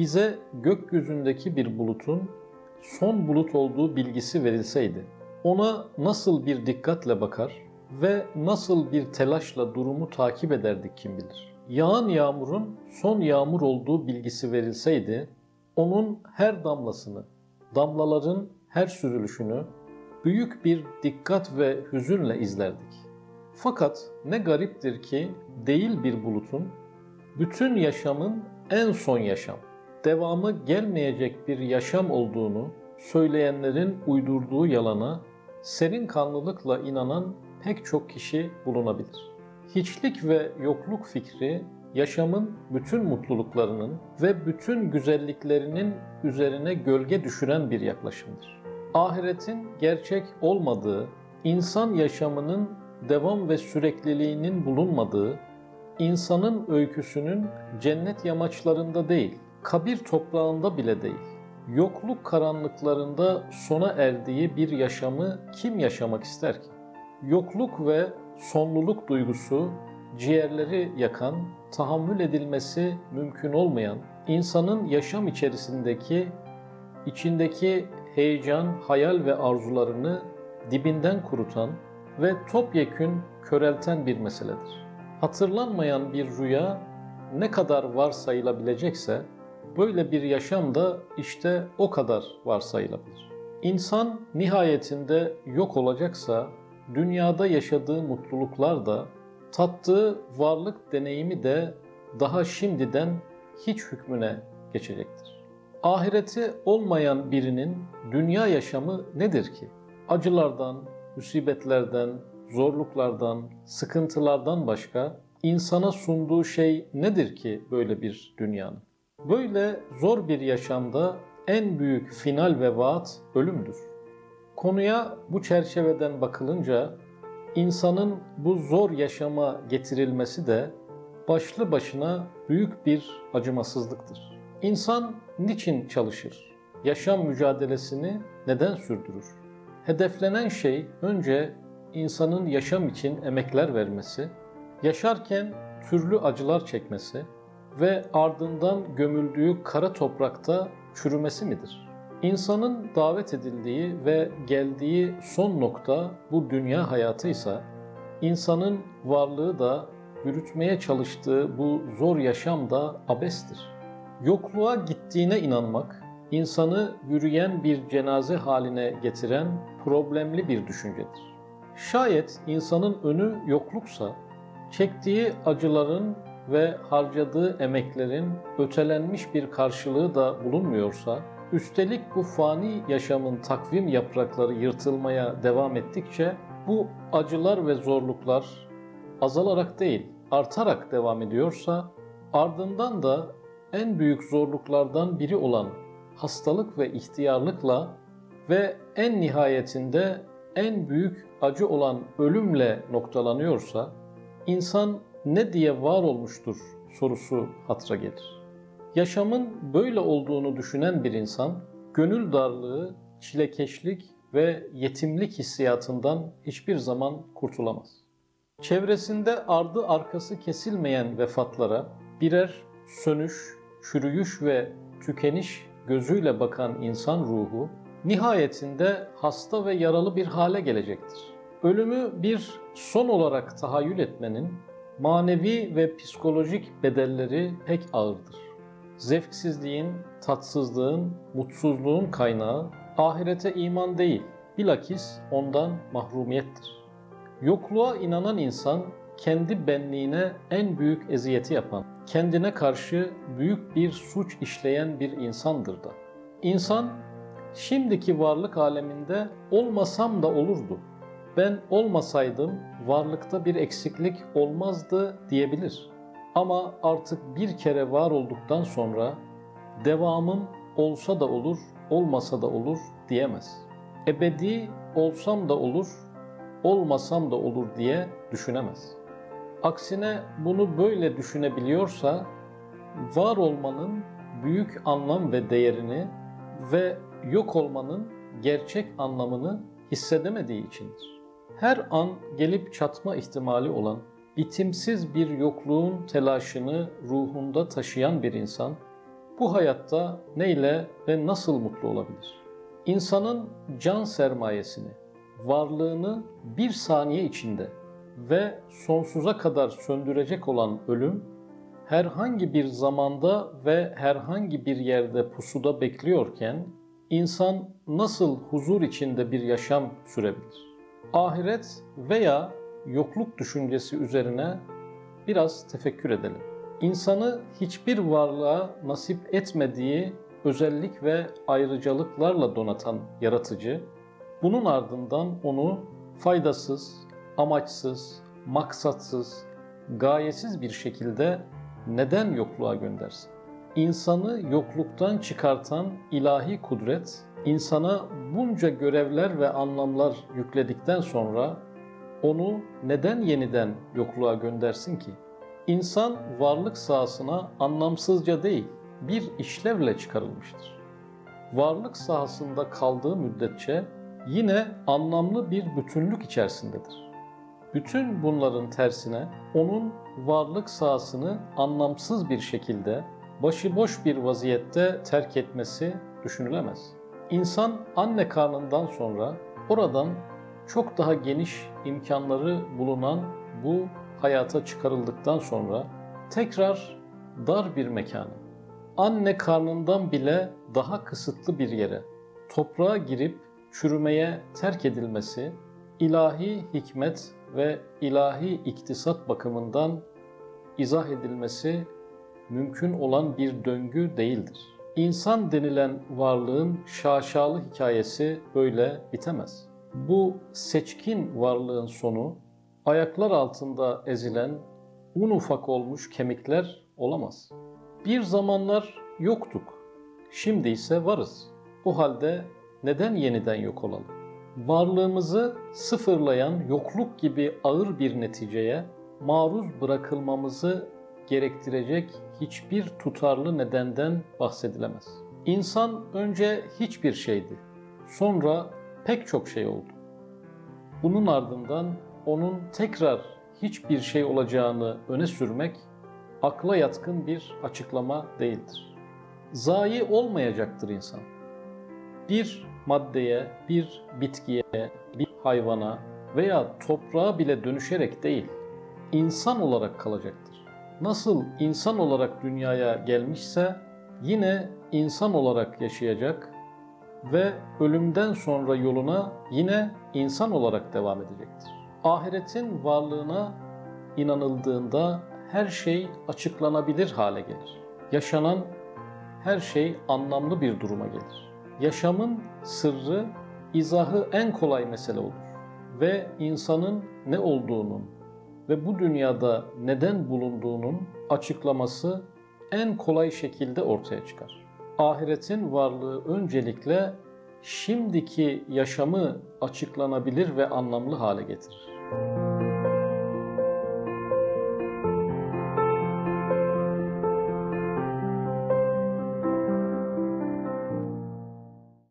bize gökyüzündeki bir bulutun son bulut olduğu bilgisi verilseydi, ona nasıl bir dikkatle bakar ve nasıl bir telaşla durumu takip ederdik kim bilir. Yağan yağmurun son yağmur olduğu bilgisi verilseydi, onun her damlasını, damlaların her süzülüşünü büyük bir dikkat ve hüzünle izlerdik. Fakat ne gariptir ki değil bir bulutun bütün yaşamın en son yaşam, devamı gelmeyecek bir yaşam olduğunu söyleyenlerin uydurduğu yalana serin kanlılıkla inanan pek çok kişi bulunabilir. Hiçlik ve yokluk fikri yaşamın bütün mutluluklarının ve bütün güzelliklerinin üzerine gölge düşüren bir yaklaşımdır. Ahiretin gerçek olmadığı, insan yaşamının devam ve sürekliliğinin bulunmadığı, insanın öyküsünün cennet yamaçlarında değil, kabir toprağında bile değil, yokluk karanlıklarında sona erdiği bir yaşamı kim yaşamak ister ki? Yokluk ve sonluluk duygusu ciğerleri yakan, tahammül edilmesi mümkün olmayan, insanın yaşam içerisindeki içindeki heyecan, hayal ve arzularını dibinden kurutan ve topyekün körelten bir meseledir. Hatırlanmayan bir rüya ne kadar varsayılabilecekse böyle bir yaşam da işte o kadar varsayılabilir. İnsan nihayetinde yok olacaksa dünyada yaşadığı mutluluklar da tattığı varlık deneyimi de daha şimdiden hiç hükmüne geçecektir. Ahireti olmayan birinin dünya yaşamı nedir ki? Acılardan, musibetlerden, zorluklardan, sıkıntılardan başka insana sunduğu şey nedir ki böyle bir dünyanın? Böyle zor bir yaşamda en büyük final ve vaat ölümdür. Konuya bu çerçeveden bakılınca insanın bu zor yaşama getirilmesi de başlı başına büyük bir acımasızlıktır. İnsan niçin çalışır? Yaşam mücadelesini neden sürdürür? Hedeflenen şey önce insanın yaşam için emekler vermesi, yaşarken türlü acılar çekmesi ve ardından gömüldüğü kara toprakta çürümesi midir? İnsanın davet edildiği ve geldiği son nokta bu dünya hayatıysa, insanın varlığı da yürütmeye çalıştığı bu zor yaşam da abestir. Yokluğa gittiğine inanmak, insanı yürüyen bir cenaze haline getiren problemli bir düşüncedir. Şayet insanın önü yokluksa, çektiği acıların ve harcadığı emeklerin ötelenmiş bir karşılığı da bulunmuyorsa, üstelik bu fani yaşamın takvim yaprakları yırtılmaya devam ettikçe bu acılar ve zorluklar azalarak değil, artarak devam ediyorsa, ardından da en büyük zorluklardan biri olan hastalık ve ihtiyarlıkla ve en nihayetinde en büyük acı olan ölümle noktalanıyorsa, insan ne diye var olmuştur sorusu hatıra gelir. Yaşamın böyle olduğunu düşünen bir insan, gönül darlığı, çilekeşlik ve yetimlik hissiyatından hiçbir zaman kurtulamaz. Çevresinde ardı arkası kesilmeyen vefatlara birer sönüş, çürüyüş ve tükeniş gözüyle bakan insan ruhu, nihayetinde hasta ve yaralı bir hale gelecektir. Ölümü bir son olarak tahayyül etmenin manevi ve psikolojik bedelleri pek ağırdır. Zevksizliğin, tatsızlığın, mutsuzluğun kaynağı ahirete iman değil, bilakis ondan mahrumiyettir. Yokluğa inanan insan kendi benliğine en büyük eziyeti yapan, kendine karşı büyük bir suç işleyen bir insandır da. İnsan şimdiki varlık aleminde olmasam da olurdu ben olmasaydım varlıkta bir eksiklik olmazdı diyebilir. Ama artık bir kere var olduktan sonra devamım olsa da olur, olmasa da olur diyemez. Ebedi olsam da olur, olmasam da olur diye düşünemez. Aksine bunu böyle düşünebiliyorsa var olmanın büyük anlam ve değerini ve yok olmanın gerçek anlamını hissedemediği içindir her an gelip çatma ihtimali olan, bitimsiz bir yokluğun telaşını ruhunda taşıyan bir insan, bu hayatta neyle ve nasıl mutlu olabilir? İnsanın can sermayesini, varlığını bir saniye içinde ve sonsuza kadar söndürecek olan ölüm, herhangi bir zamanda ve herhangi bir yerde pusuda bekliyorken, insan nasıl huzur içinde bir yaşam sürebilir? Ahiret veya yokluk düşüncesi üzerine biraz tefekkür edelim. İnsanı hiçbir varlığa nasip etmediği özellik ve ayrıcalıklarla donatan yaratıcı, bunun ardından onu faydasız, amaçsız, maksatsız, gayesiz bir şekilde neden yokluğa göndersin? İnsanı yokluktan çıkartan ilahi kudret, insana bunca görevler ve anlamlar yükledikten sonra onu neden yeniden yokluğa göndersin ki? İnsan varlık sahasına anlamsızca değil, bir işlevle çıkarılmıştır. Varlık sahasında kaldığı müddetçe yine anlamlı bir bütünlük içerisindedir. Bütün bunların tersine onun varlık sahasını anlamsız bir şekilde başıboş bir vaziyette terk etmesi düşünülemez. İnsan anne karnından sonra oradan çok daha geniş imkanları bulunan bu hayata çıkarıldıktan sonra tekrar dar bir mekana, anne karnından bile daha kısıtlı bir yere, toprağa girip çürümeye terk edilmesi, ilahi hikmet ve ilahi iktisat bakımından izah edilmesi mümkün olan bir döngü değildir. İnsan denilen varlığın şaşalı hikayesi böyle bitemez. Bu seçkin varlığın sonu ayaklar altında ezilen un ufak olmuş kemikler olamaz. Bir zamanlar yoktuk. Şimdi ise varız. O halde neden yeniden yok olalım? Varlığımızı sıfırlayan yokluk gibi ağır bir neticeye maruz bırakılmamızı gerektirecek hiçbir tutarlı nedenden bahsedilemez. İnsan önce hiçbir şeydi. Sonra pek çok şey oldu. Bunun ardından onun tekrar hiçbir şey olacağını öne sürmek akla yatkın bir açıklama değildir. Zayi olmayacaktır insan. Bir maddeye, bir bitkiye, bir hayvana veya toprağa bile dönüşerek değil, insan olarak kalacaktır. Nasıl insan olarak dünyaya gelmişse yine insan olarak yaşayacak ve ölümden sonra yoluna yine insan olarak devam edecektir. Ahiretin varlığına inanıldığında her şey açıklanabilir hale gelir. Yaşanan her şey anlamlı bir duruma gelir. Yaşamın sırrı, izahı en kolay mesele olur ve insanın ne olduğunun ve bu dünyada neden bulunduğunun açıklaması en kolay şekilde ortaya çıkar. Ahiretin varlığı öncelikle şimdiki yaşamı açıklanabilir ve anlamlı hale getirir.